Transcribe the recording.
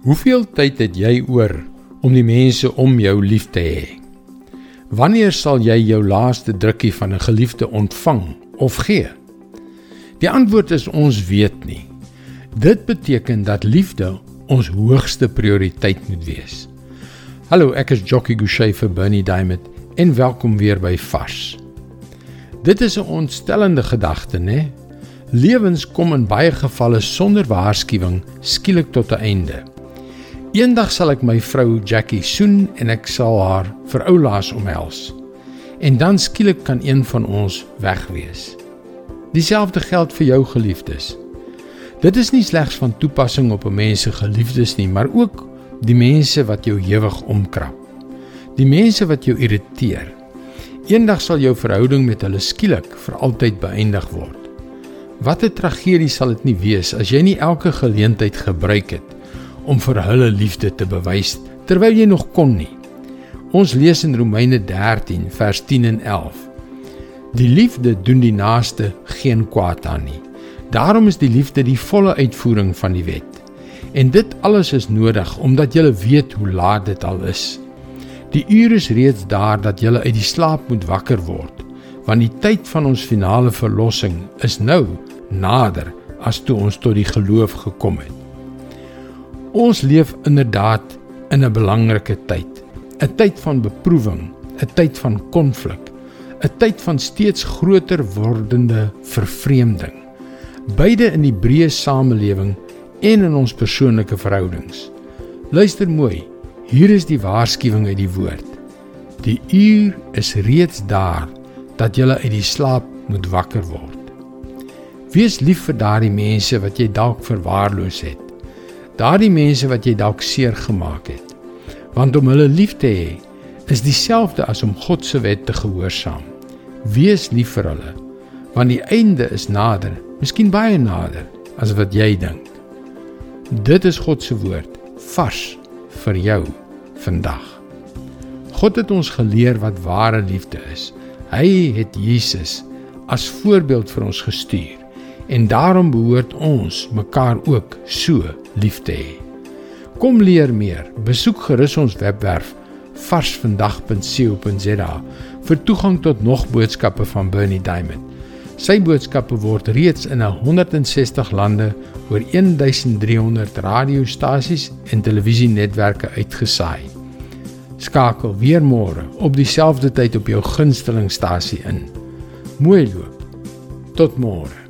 Hoeveel tyd het jy oor om die mense om jou lief te hê? Wanneer sal jy jou laaste drukkie van 'n geliefde ontvang of gee? Die antwoord is ons weet nie. Dit beteken dat liefde ons hoogste prioriteit moet wees. Hallo, ek is Jockey Gouchee vir Bernie Diamond en welkom weer by Vars. Dit is 'n ontstellende gedagte, né? Lewens kom in baie gevalle sonder waarskuwing skielik tot 'n einde. Eendag sal ek my vrou Jackie soen en ek sal haar vir oulaas omhels. En dan skielik kan een van ons weg wees. Dieselfde geld vir jou geliefdes. Dit is nie slegs van toepassing op 'n mens se geliefdes nie, maar ook die mense wat jou ewig omkrap. Die mense wat jou irriteer. Eendag sal jou verhouding met hulle skielik vir altyd beëindig word. Wat 'n tragedie sal dit nie wees as jy nie elke geleentheid gebruik het om vir hulle liefde te bewys terwyl jy nog kon nie. Ons lees in Romeine 13 vers 10 en 11. Die liefde doen die naaste geen kwaad aan nie. Daarom is die liefde die volle uitvoering van die wet. En dit alles is nodig omdat jy weet hoe laat dit al is. Die uur is reeds daar dat jy uit die slaap moet wakker word, want die tyd van ons finale verlossing is nou nader as toe ons tot die geloof gekom het. Ons leef inderdaad in 'n belangrike tyd, 'n tyd van beproewing, 'n tyd van konflik, 'n tyd van steeds groter wordende vervreemding, beide in die breë samelewing en in ons persoonlike verhoudings. Luister mooi, hier is die waarskuwing uit die woord. Die uur is reeds daar dat jy uit die slaap moet wakker word. Wees lief vir daardie mense wat jy dalk verwaarloos het daardie mense wat jy dalk seer gemaak het. Want om hulle lief te hê is dieselfde as om God se wet te gehoorsaam. Wees lief vir hulle, want die einde is nader, miskien baie nader as wat jy dink. Dit is God se woord, vars vir jou vandag. God het ons geleer wat ware liefde is. Hy het Jesus as voorbeeld vir ons gestuur en daarom behoort ons mekaar ook so lief te hê. Kom leer meer. Besoek gerus ons webwerf varsvandag.co.za vir toegang tot nog boodskappe van Bernie Diamond. Sy boodskappe word reeds in 160 lande oor 1300 radiostasies en televisienetwerke uitgesaai. Skakel weer môre op dieselfde tyd op jou gunstelingstasie in. Mooi loop. Tot môre.